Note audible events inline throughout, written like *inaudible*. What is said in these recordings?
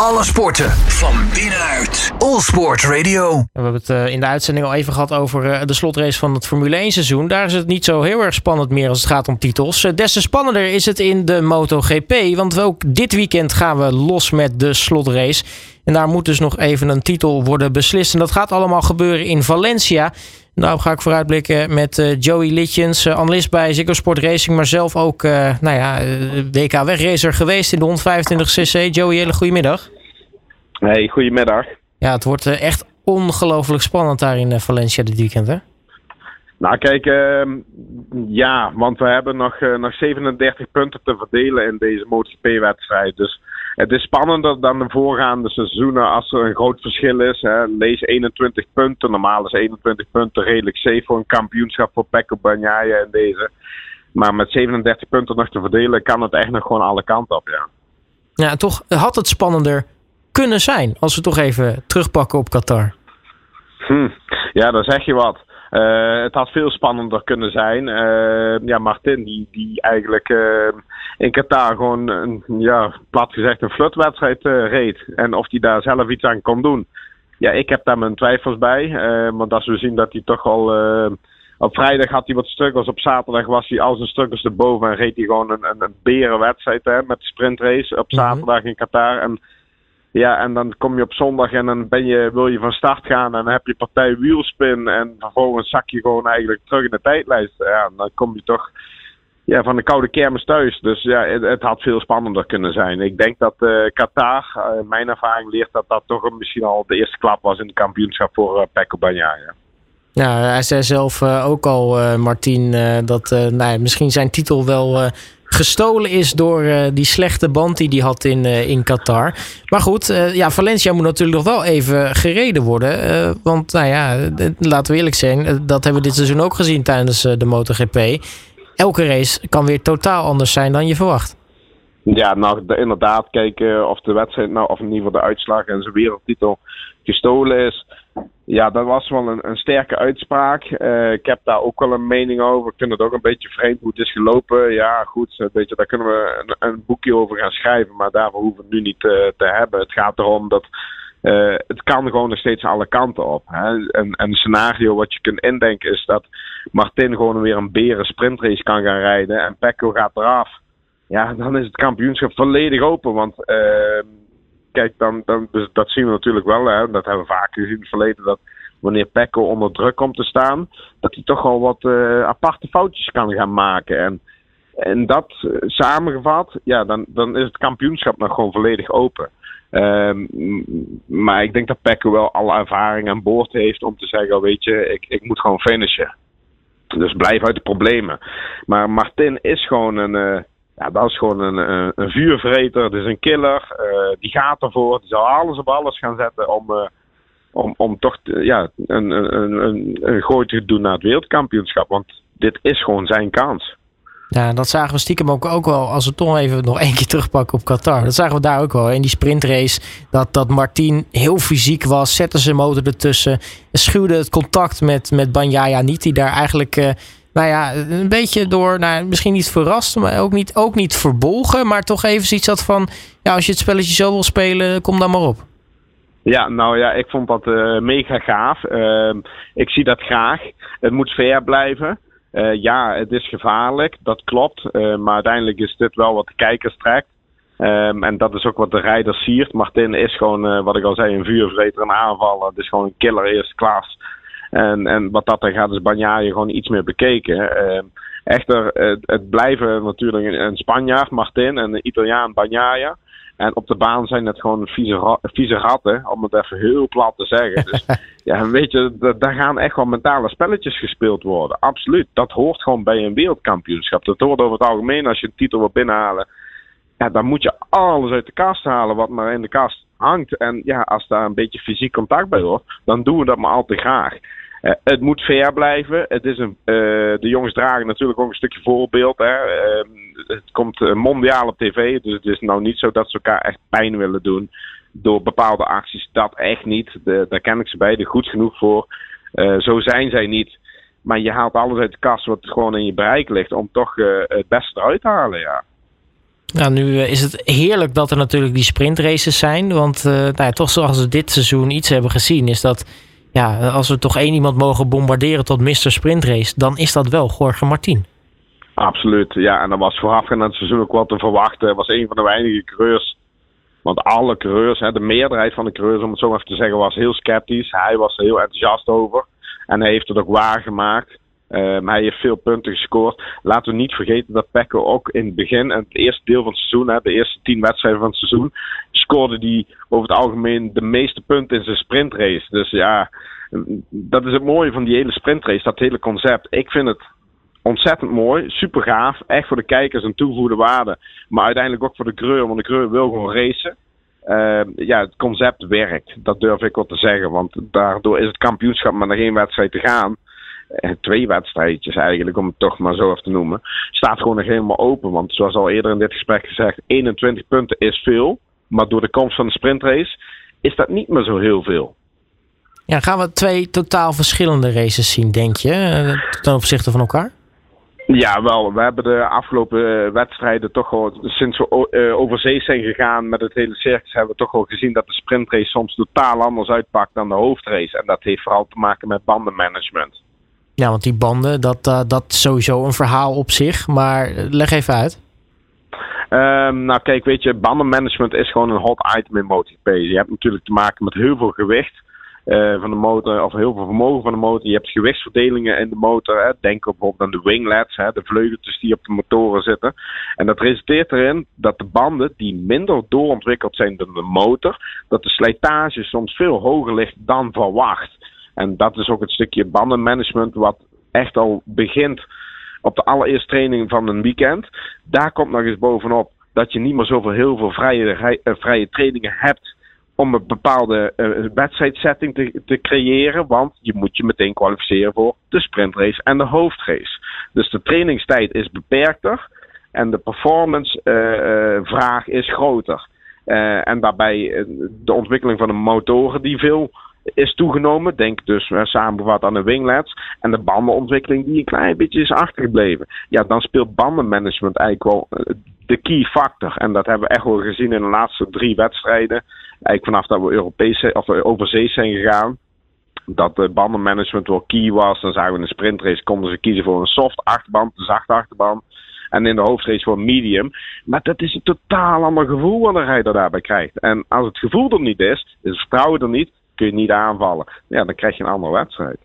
Alle sporten van binnenuit. All Sport Radio. We hebben het eh, in de uitzending al even gehad over eh, de slotrace van het Formule 1 seizoen. Daar is het niet zo heel erg spannend meer als het gaat om titels. Eh, des te spannender is het in de MotoGP. Want ook dit weekend gaan we los met de slotrace. En daar moet dus nog even een titel worden beslist. En dat gaat allemaal gebeuren in Valencia. Daarop ga ik vooruitblikken met Joey Litjens, analist bij Ziggo Sport Racing, maar zelf ook nou ja, WK wegracer geweest in de 125cc. Joey, hele goedemiddag. Hey, goedemiddag. Ja, het wordt echt ongelooflijk spannend daar in Valencia dit weekend, hè? Nou, kijk, uh, ja, want we hebben nog, uh, nog 37 punten te verdelen in deze MotoGP-wedstrijd. Dus het is spannender dan de voorgaande seizoenen als er een groot verschil is. Hè. Lees 21 punten. Normaal is 21 punten redelijk safe voor een kampioenschap voor Pecco Bagnaia in deze. Maar met 37 punten nog te verdelen kan het echt nog gewoon alle kanten op, ja. Ja, toch had het spannender kunnen zijn als we toch even terugpakken op Qatar. Hm. Ja, dan zeg je wat. Uh, het had veel spannender kunnen zijn. Uh, ja, Martin, die, die eigenlijk uh, in Qatar gewoon, een, ja, plat gezegd, een flutwedstrijd reed. En of hij daar zelf iets aan kon doen. Ja, ik heb daar mijn twijfels bij. want als we zien dat hij toch al. op vrijdag had hij wat struggles, op zaterdag was hij al zijn struggles erboven en reed hij gewoon een, een, een berenwedstrijd hè, met de sprintrace op zaterdag in Qatar. En ja, en dan kom je op zondag en dan ben je, wil je van start gaan en dan heb je partij wielspin en vervolgens zak je gewoon eigenlijk terug in de tijdlijst. Ja, dan kom je toch ja, van de koude kermis thuis. Dus ja, het, had veel spannender kunnen zijn. Ik denk dat uh, Qatar, uh, mijn ervaring leert dat dat toch misschien al de eerste klap was in het kampioenschap voor uh, Pecco Bagnaia. Ja, hij zei zelf ook al, Martin, dat nou, misschien zijn titel wel gestolen is door die slechte band die hij had in, in Qatar. Maar goed, ja, Valencia moet natuurlijk nog wel even gereden worden. want nou ja, laten we eerlijk zijn, dat hebben we dit seizoen ook gezien tijdens de MotoGP. Elke race kan weer totaal anders zijn dan je verwacht. Ja, nou inderdaad, kijken of de wedstrijd, nou, of in ieder geval de uitslag en zijn wereldtitel gestolen is. Ja, dat was wel een, een sterke uitspraak. Uh, ik heb daar ook wel een mening over. Ik vind het ook een beetje vreemd hoe het is gelopen. Ja, goed, een beetje, daar kunnen we een, boekje over gaan schrijven, maar daarvoor hoeven we het nu niet uh, te hebben. Het gaat erom dat het kan gewoon nog steeds alle kanten op. Hè. En, een scenario wat je kunt indenken is dat Martin gewoon weer een beren sprintrace kan gaan rijden en Pecco gaat eraf. Ja, dan is het kampioenschap volledig open. Want kijk, dan, dan, dus dat zien we natuurlijk wel. Hè, dat hebben we vaak gezien in het verleden. Dat wanneer Pecco onder druk komt te staan, dat hij toch al wat uh, aparte foutjes kan gaan maken. En, en dat uh, samengevat, ja, dan, dan is het kampioenschap nog gewoon volledig open. Um, maar ik denk dat Pecco wel alle ervaring aan boord heeft om te zeggen: Weet je, ik, ik moet gewoon finishen. Dus blijf uit de problemen. Maar Martin is gewoon een. Uh, ja, dat is gewoon een, een, vuurvreter, dus een killer. Uh, die gaat ervoor, die zal alles op alles gaan zetten om, uh, om, om toch ja, een, een, een, een gooi te doen naar het wereldkampioenschap. Want dit is gewoon zijn kans. Ja, dat zagen we stiekem ook, ook wel, als we toch even nog één keer terugpakken op Qatar. Dat zagen we daar ook wel in die sprintrace. Dat, dat Martin heel fysiek was, zette zijn motor ertussen. Schuwde het contact met, met Banyaya niet, die daar eigenlijk... Uh, nou ja, een beetje door, nou, misschien niet verrast, maar ook niet, ook niet verbolgen. Maar toch even iets had van, ja, als je het spelletje zo wil spelen, kom dan maar op. Ja, nou ja, ik vond dat uh, mega gaaf. Uh, ik zie dat graag. Het moet fair blijven. Uh, ja, het is gevaarlijk, dat klopt. maar uiteindelijk is dit wel wat de kijkers trekt. Um, en dat is ook wat de rijder siert. Martin is gewoon, wat ik al zei, een vuurvreter, een aanvaller. Het is gewoon een killer eerste klas. En, en wat dat dan gaat, is Banjaya gewoon iets meer bekeken. Uh, echter, het, het, blijven natuurlijk een, een Spanjaard, Martin, en een Italiaan, Banjaya. En op de baan zijn het gewoon vieze, vieze ratten, om het even heel plat te zeggen. Dus *laughs* ja, weet je, daar gaan echt wel mentale spelletjes gespeeld worden. Absoluut. Dat hoort gewoon bij een wereldkampioenschap. Dat hoort over het algemeen als je een titel wil binnenhalen. Ja, dan moet je alles uit de kast halen wat maar in de kast hangt. En ja, als daar een beetje fysiek contact bij hoort, dan doen we dat maar al te graag. Uh, het moet fair blijven. Het is een, uh, de jongens dragen natuurlijk ook een stukje voorbeeld. Hè. Uh, het komt mondiaal op tv. Dus het is nou niet zo dat ze elkaar echt pijn willen doen door bepaalde acties. Dat echt niet. Daar ken ik ze beiden goed genoeg voor. zo zijn zij niet. Maar je haalt alles uit de kast wat gewoon in je bereik ligt om toch het beste eruit te halen. Ja. Nou, nu is het heerlijk dat er natuurlijk die sprintraces zijn. Want nou ja, toch zoals we dit seizoen iets hebben gezien, is dat ja, als we toch één iemand mogen bombarderen tot Mr. Sprintrace, dan is dat wel Jorge Martin. Absoluut, ja. En dat was voorafgaand aan het seizoen ook wat te verwachten. Hij was een van de weinige coureurs. Want alle coureurs, de meerderheid van de coureurs, om het zo even te zeggen, was heel sceptisch. Hij was er heel enthousiast over. En hij heeft het ook waargemaakt. Um, hij heeft veel punten gescoord. Laten we niet vergeten dat Pekko ook in het begin, en het eerste deel van het seizoen, hè, de eerste tien wedstrijden van het seizoen, scoorde hij over het algemeen de meeste punten in zijn sprintrace. Dus ja, dat is het mooie van die hele sprintrace, dat hele concept. Ik vind het ontzettend mooi, super gaaf. Echt voor de kijkers een toegevoegde waarde. Maar uiteindelijk ook voor de creur, want de creur wil gewoon racen. Uh, ja, het concept werkt. Dat durf ik wel te zeggen. Want daardoor is het kampioenschap maar nog één wedstrijd te gaan. Uh, twee wedstrijdjes eigenlijk, om het toch maar zo even te noemen. Staat gewoon nog helemaal open. Want zoals al eerder in dit gesprek gezegd, 21 punten is veel. Maar door de komst van de sprintrace is dat niet meer zo heel veel. Ja, gaan we twee totaal verschillende races zien, denk je, eh, ten opzichte van elkaar? Ja, wel. We hebben de afgelopen eh, wedstrijden toch wel, sinds we uh, over zee zijn gegaan met het hele circus, hebben we toch wel gezien dat de sprintrace soms totaal anders uitpakt dan de hoofdrace. En dat heeft vooral te maken met bandenmanagement. Ja, want die banden, dat, uh, dat is sowieso een verhaal op zich. Maar leg even uit. Um, nou kijk, weet je, bandenmanagement is gewoon een hot item in MotoGP. Je hebt natuurlijk te maken met heel veel gewicht. Uh, van de motor, of heel veel vermogen van de motor. Je hebt gewichtsverdelingen in de motor. Hè. Denk bijvoorbeeld aan de winglets, hè, de vleugeltjes die op de motoren zitten. En dat resulteert erin dat de banden die minder doorontwikkeld zijn dan de motor, dat de slijtage soms veel hoger ligt dan verwacht. En dat is ook het stukje bandenmanagement wat echt al begint op de allereerste training van een weekend. Daar komt nog eens bovenop dat je niet meer zoveel heel veel vrije, uh, vrije trainingen hebt om een bepaalde uh, wedstrijdsetting te, te, creëren. Want je moet je meteen kwalificeren voor de sprintrace en de hoofdrace. Dus de trainingstijd is beperkter en de performance uh, vraag is groter. en daarbij de ontwikkeling van de motoren die veel is toegenomen. Denk dus uh, samengevat aan de winglets. En de bandenontwikkeling die een klein beetje is achtergebleven. Ja, dan speelt bandenmanagement eigenlijk wel de key factor. En dat hebben we echt wel gezien in de laatste drie wedstrijden. Eigenlijk vanaf dat we Europese, of overzees zijn gegaan. Dat de bandenmanagement wel key was. Dan zagen we in de sprintrace konden ze kiezen voor een soft achterband, een zachte achterband. En in de hoofdrace voor medium. Maar dat is een totaal ander gevoel wat de rijder daarbij krijgt. En als het gevoel er niet is, is het vertrouwen er niet, kun je niet aanvallen. Ja, dan krijg je een andere wedstrijd.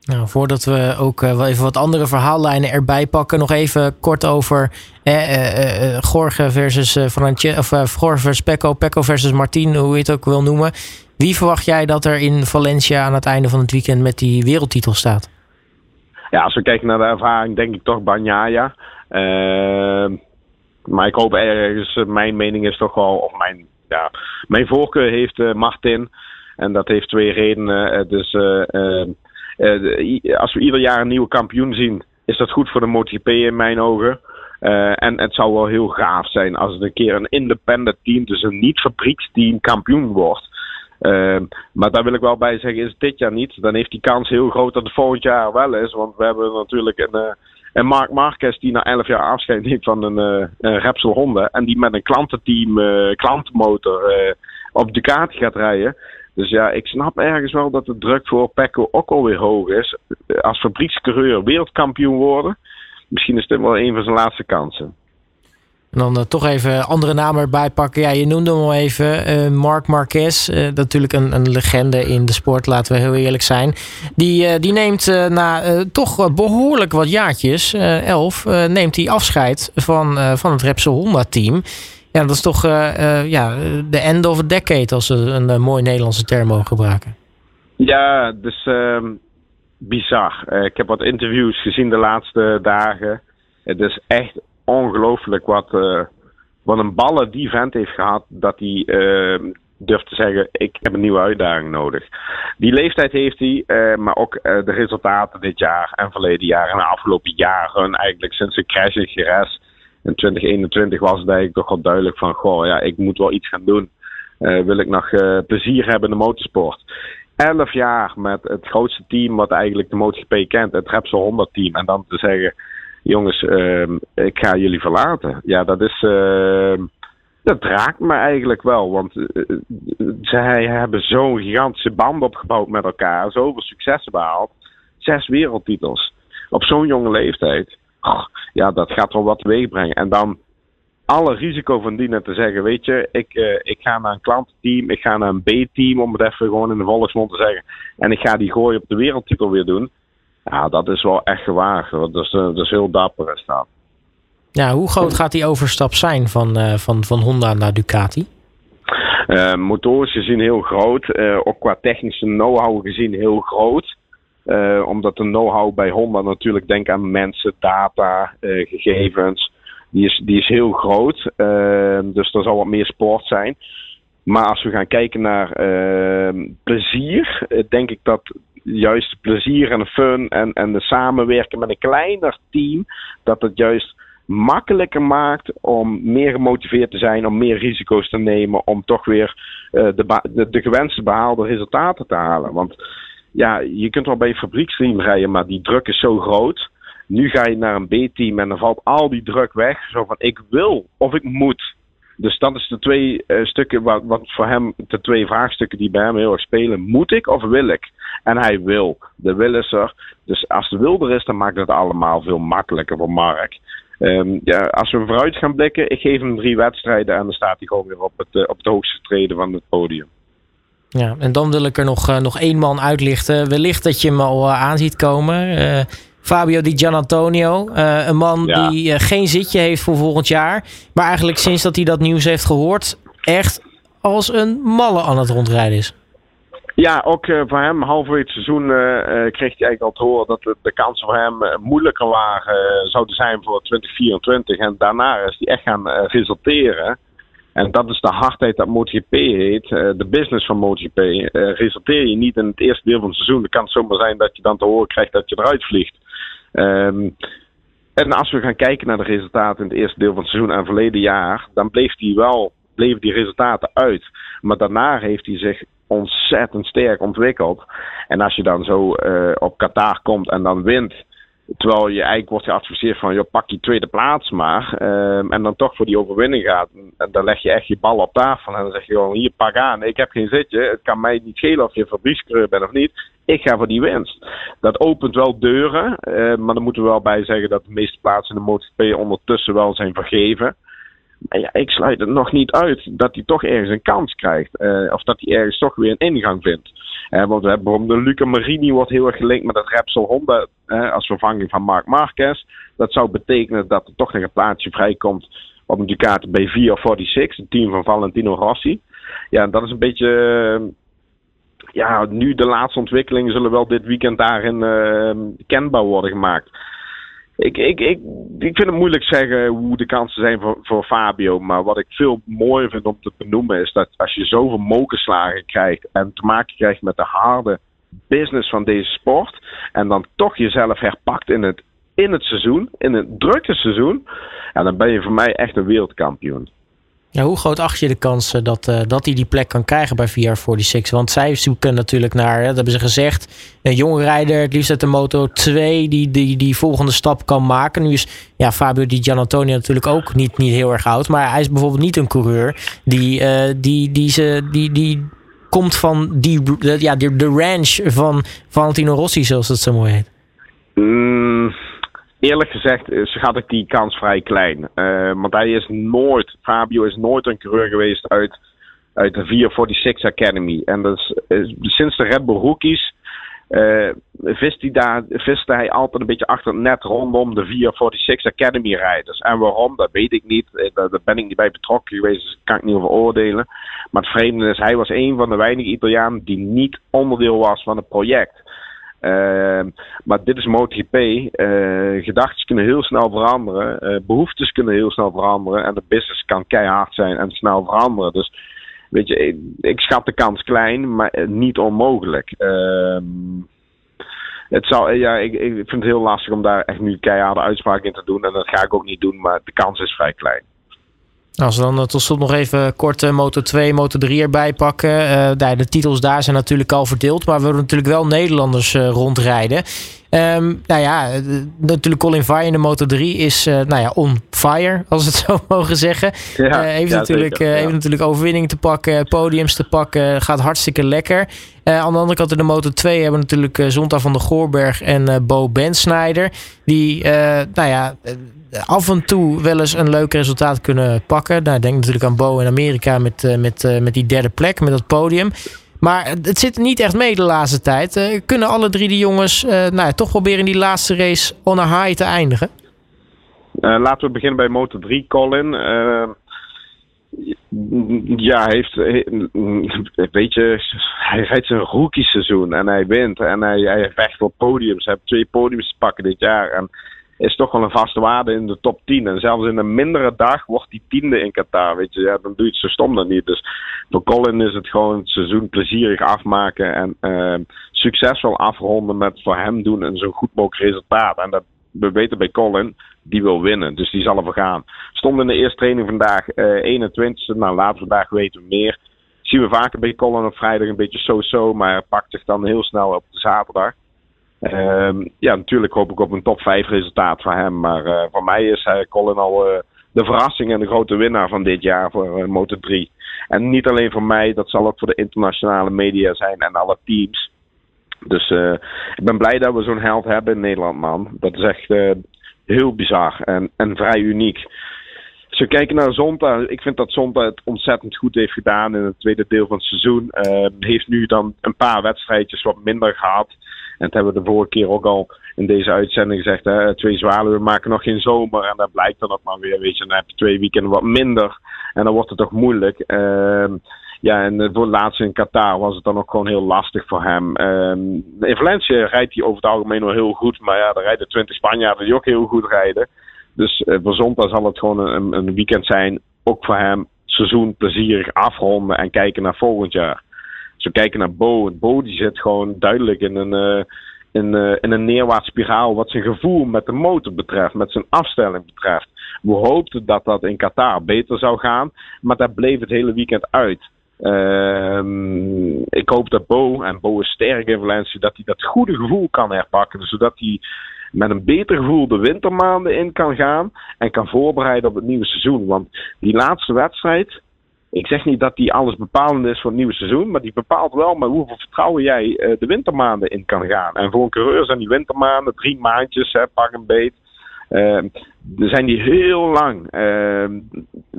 Nou, voordat we ook uh, wel even wat andere verhaallijnen erbij pakken, nog even kort over eh, uh, Gorge versus uh, Francesco, of Gorge versus Pecco, Pecco versus Martin, hoe je het ook wil noemen. Wie verwacht jij dat er in Valencia aan het einde van het weekend met die wereldtitel staat? Ja, als we kijken naar de ervaring, denk ik toch Banyaya. Ehm, maar ik hoop ergens, mijn mening is toch wel, of mijn, ja, mijn voorkeur heeft Martin. En dat heeft twee redenen. Dus ehm, uh, als we ieder jaar een nieuwe kampioen zien, is dat goed voor de MotoGP in mijn ogen. En het zou wel heel gaaf zijn als het een keer een independent team, dus een niet-fabrieksteam, kampioen wordt. Uh, maar daar wil ik wel bij zeggen, is het dit jaar niet. Dan heeft die kans heel groot dat het volgend jaar wel is. Want we hebben natuurlijk een, uh, Mark Marquez die na 11 jaar afscheid neemt van een, een Repsol Honda. En die met een klantenteam, klantenmotor op Ducati gaat rijden. Dus ja, ik snap ergens wel dat de druk voor Pecco ook alweer hoog is. Als fabriekscoureur wereldkampioen worden, misschien is dit wel een van zijn laatste kansen. En dan uh, toch even andere namen erbij pakken. Ja, je noemde hem al even. Uh, Mark Marquez, uh, natuurlijk een, een, legende in de sport, laten we heel eerlijk zijn. Die, die neemt na toch behoorlijk wat jaartjes, elf, neemt hij afscheid van, van het Repsol Honda team. Ja, dat is toch uh, ja, de end of a decade, als we een, een mooi Nederlandse term mogen gebruiken. Ja, dus uh, bizar. Ik heb wat interviews gezien de laatste dagen. Het is echt ongelooflijk wat, wat een ballen die vent heeft gehad. Dat hij ehm, durft te zeggen: Ik heb een nieuwe uitdaging nodig. Die leeftijd heeft hij, maar ook de resultaten dit jaar en verleden jaar en de afgelopen jaren, eigenlijk sinds de crash in Geres in 2021 was het eigenlijk toch wel duidelijk van, goh, ja, ik moet wel iets gaan doen. Uh, wil ik nog uh, plezier hebben in de motorsport. Elf jaar met het grootste team wat eigenlijk de MotoGP kent, het Repsol Honda team. En dan te zeggen, jongens, ehm, ik ga jullie verlaten. Ja, dat is. Ehm, dat raakt me eigenlijk wel. Want uh, zij hebben zo'n gigantische band opgebouwd met elkaar. Zoveel successen behaald. Zes wereldtitels. Op zo'n jonge leeftijd. Ja, dat gaat wel wat teweeg brengen. En dan alle risico van dienen te zeggen: Weet je, ik, uh, ik ga naar een klantenteam. Ik ga naar een B-team, om het even gewoon in de volksmond te zeggen. En ik ga die gooien op de wereldtitel weer doen. Ja, dat is wel echt gewaagd. Dat is, dat is heel dapper staan. Ja, hoe groot gaat die overstap zijn van, uh, van, van Honda naar Ducati? Motorisch gezien heel groot. Ook qua technische know-how gezien heel groot. Omdat de know-how bij Honda natuurlijk, denk aan mensen, data, gegevens. Die is, die is heel groot. dus er zal wat meer sport zijn. Maar als we gaan kijken naar plezier, denk ik dat juist plezier en fun en, en de samenwerken met een kleiner team, dat het juist makkelijker maakt om meer gemotiveerd te zijn, om meer risico's te nemen, om toch weer de, de, de, gewenste behaalde resultaten te halen. Want ja, je kunt wel bij een fabrieksteam rijden, maar die druk is zo groot. Nu ga je naar een B-team en dan valt al die druk weg. Zo van ik wil of ik moet. Dus dat is de twee uh, stukken wat, voor hem, de twee vraagstukken die bij hem heel erg spelen. Moet ik of wil ik? En hij wil. De wil is er. Dus als de wil er is, dan maakt het allemaal veel makkelijker voor Mark. Um, ja, als we vooruit gaan blikken, ik geef hem drie wedstrijden en dan staat hij gewoon weer op het, uh, op het hoogste treden van het podium. Ja, en dan wil ik er nog, uh, nog één man uitlichten. Wellicht dat je hem al uh, aan ziet komen. Fabio Di Gianantonio. een man ja. die geen zitje heeft voor volgend jaar. Maar eigenlijk sinds dat hij dat nieuws heeft gehoord, echt als een malle aan het rondrijden is. Ja, ook uh, voor hem halverwege het seizoen uh, uh, kreeg hij eigenlijk al te horen dat de, de kansen voor hem moeilijker waren, zouden zijn voor 2024. En daarna is hij echt gaan resulteren. En dat is de hardheid dat MotoGP heet, de business van MotoGP. resulteer je niet in het eerste deel van het seizoen, dan kan het zomaar zijn dat je dan te horen krijgt dat je eruit vliegt. Um, en als we gaan kijken naar de resultaten in het eerste deel van het seizoen en verleden jaar, dan bleef hij wel, bleven die resultaten uit. Maar daarna heeft hij zich ontzettend sterk ontwikkeld. En als je dan zo uh, op Qatar komt en dan wint. Terwijl je eigenlijk wordt geadviseerd van, joh, pak je tweede plaats maar. Uh, en dan toch voor die overwinning gaat. En dan leg je echt je bal op tafel. En dan zeg je gewoon, hier, pak aan. Ik heb geen zitje. Het kan mij niet schelen of je fabriekskreur bent of niet. Ik ga voor die winst. Dat opent wel deuren. Uh, maar dan moeten we wel bij zeggen dat de meeste plaatsen in de MotoGP ondertussen wel zijn vergeven. Maar ja, ik sluit het nog niet uit dat hij toch ergens een kans krijgt. Uh, of dat hij ergens toch weer een ingang vindt. Uh, want hebben de Luca Marini wordt heel erg gelinkt met het Repsol Honda als vervanging van Marc Marquez. Dat zou betekenen dat er toch nog een plaatsje vrijkomt op een Ducati B446, het team van Valentino Rossi. Ja, dat is een beetje ja, nu de laatste ontwikkelingen zullen wel dit weekend daarin kenbaar worden gemaakt. Ik, ik, ik, ik vind het moeilijk zeggen hoe de kansen zijn voor, voor Fabio. Maar wat ik veel mooier vind om te benoemen is dat als je zoveel mokerslagen krijgt en te maken krijgt met de harde business van deze sport. En dan toch jezelf herpakt in het, in het seizoen, in het drukke seizoen. En dan ben je voor mij echt een wereldkampioen. Ja, hoe groot acht je de kans dat, uh, dat hij die plek kan krijgen bij VR46? Want zij zoeken natuurlijk naar, dat hebben ze gezegd, een jonge rijder, het liefst uit de Moto 2, die, die die volgende stap kan maken. Nu is ja, Fabio Di Gianantonio natuurlijk ook niet, niet heel erg oud, maar hij is bijvoorbeeld niet een coureur die, uh, die, die, ze, die, die komt van die, ja, de, de ranch van Valentino Rossi, zoals het zo mooi heet. Mm eerlijk gezegd is, gaat ik die kans vrij klein. Want hij is nooit, Fabio is nooit een coureur geweest uit, uit de 446 Academy. En dat is, sinds de Red Bull rookies vist hij daar, viste hij altijd een beetje achter het net rondom de 446 Academy rijders. En waarom, dat weet ik niet. Eh, daar, ben ik niet bij betrokken geweest, dus kan ik niet over oordelen. Maar het vreemde is, hij was een van de weinige Italianen die niet onderdeel was van het project. Uh, maar dit is MotoGP. Uh, gedachten kunnen heel snel veranderen. Uh, behoeftes kunnen heel snel veranderen. En de business kan keihard zijn en snel veranderen. Dus weet je, ik, schat de kans klein, maar niet onmogelijk. Ehm, het zal, ja, ik, ik vind het heel lastig om daar echt nu keiharde uitspraken in te doen. En dat ga ik ook niet doen, maar de kans is vrij klein. Als we dan tot slot nog even kort uh, Moto 2, Moto 3 erbij pakken. Uh, de titels daar zijn natuurlijk al verdeeld. Maar we hebben natuurlijk wel Nederlanders uh, rondrijden. Ehm, nou ja, natuurlijk Colin Vire in de Moto 3 is nou ja, on fire, als we het *laughs* zo mogen zeggen. Ja, heeft, natuurlijk, zeker, heeft natuurlijk overwinning te pakken, podiums te pakken. Gaat hartstikke lekker. aan de andere kant in de Moto 2 hebben we natuurlijk Zonta van der Goorberg en Bo Bensnijder. Die, nou ja af en toe wel eens een leuk resultaat kunnen pakken. Nou, denk natuurlijk aan Bo in Amerika met, met, met die derde plek, met dat podium. Maar het zit niet echt mee de laatste tijd. Uh, kunnen alle drie die jongens nou ja, toch proberen in die laatste race on a high te eindigen? laten we beginnen bij Motor 3, Colin. ja, heeft, weet je, hij rijdt zijn rookie seizoen en hij wint en hij, hij vecht op podiums. Hij heeft twee podiums te pakken dit jaar. En is toch wel een vaste waarde in de top 10. En zelfs in een mindere dag wordt die tiende in Qatar. Weet je, ja, dan doe je het zo stom dan niet. Dus voor Colin is het gewoon het seizoen plezierig afmaken en uh, succesvol afronden met voor hem doen een zo goed mogelijk resultaat. En dat we weten bij Colin, die wil winnen. Dus die zal ervoor gaan. Stond in de eerste training vandaag uh, 21ste. Nou, later vandaag weten we meer. Zien we vaker bij Colin op vrijdag een beetje zo-zo, maar pakt zich dan heel snel op de zaterdag. Ehm, ja, natuurlijk hoop ik op een top 5 resultaat voor hem. Maar uh, voor mij is hij Colin al uh, de verrassing en de grote winnaar van dit jaar voor uh, Moto 3. En niet alleen voor mij, dat zal ook voor de internationale media zijn en alle teams. Dus ik ben blij dat we zo'n held hebben in Nederland, man. Dat is echt heel bizar en, en vrij uniek. Als we kijken naar Zonta, ik vind dat Zonta het ontzettend goed heeft gedaan in het tweede deel van het seizoen. Uh, heeft nu dan een paar wedstrijdjes wat minder gehad. En dat hebben we de vorige keer ook al in deze uitzending gezegd. Hè, twee zwaluwen maken nog geen zomer. En dat blijkt dan ook maar weer. Weet je, dan heb je twee weekenden wat minder. En dan wordt het toch moeilijk. Uh, ja, en voor het laatste in Qatar was het dan ook gewoon heel lastig voor hem. Uh, in Valencia rijdt hij over het algemeen wel heel goed. Maar ja, daar rijden 20 Spanjaarden die ook heel goed rijden. Dus uh, voor zondag zal het gewoon een, een weekend zijn. Ook voor hem seizoen plezierig afronden en kijken naar volgend jaar. We kijken naar Bo, Bo die zit gewoon duidelijk in een, uh, in, uh, in een neerwaarts spiraal wat zijn gevoel met de motor betreft, met zijn afstelling betreft. We hoopten dat dat in Qatar beter zou gaan, maar daar bleef het hele weekend uit. Uh, ik hoop dat Bo, en Bo is sterk in Valencia, dat hij dat goede gevoel kan herpakken. Zodat hij met een beter gevoel de wintermaanden in kan gaan en kan voorbereiden op het nieuwe seizoen. Want die laatste wedstrijd, ik zeg niet dat die alles bepalend is voor het nieuwe seizoen, maar die bepaalt wel met hoeveel vertrouwen jij uh, de wintermaanden in kan gaan. En voor een coureur zijn die wintermaanden drie maandjes, hè, pak een beet. Uh, zijn die heel lang. Uh,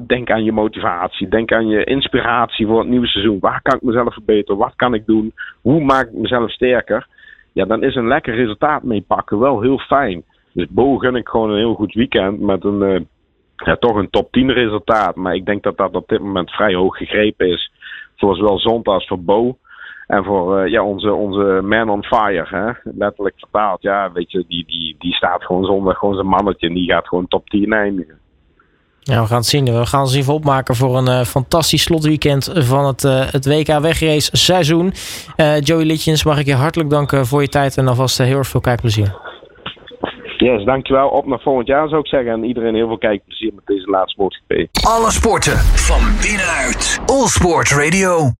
denk aan je motivatie, denk aan je inspiratie voor het nieuwe seizoen. Waar kan ik mezelf verbeteren? Wat kan ik doen? Hoe maak ik mezelf sterker? Ja, dan is een lekker resultaat mee pakken wel heel fijn. Dus Bo gun ik gewoon een heel goed weekend met een uh, ja, toch een top 10 resultaat. Maar ik denk dat dat op dit moment vrij hoog gegrepen is. Voor zowel Zonta als voor Bo. En voor uh, ja, onze, onze man on fire, hè? letterlijk vertaald. Ja, weet je, die, die, die staat gewoon zondag gewoon zijn mannetje en die gaat gewoon top 10 eindigen. Ja, we gaan het zien. We gaan ons even opmaken voor een uh, fantastisch slotweekend van het, uh, het WK wegrace seizoen. Joey Litjens, mag ik je hartelijk danken voor je tijd en alvast heel erg veel kijkplezier. Yes, dankjewel. Op naar volgend jaar zou ik zeggen. En iedereen heel veel kijkplezier met deze laatste MotoGP. Alle sporten van binnenuit. All Sport Radio.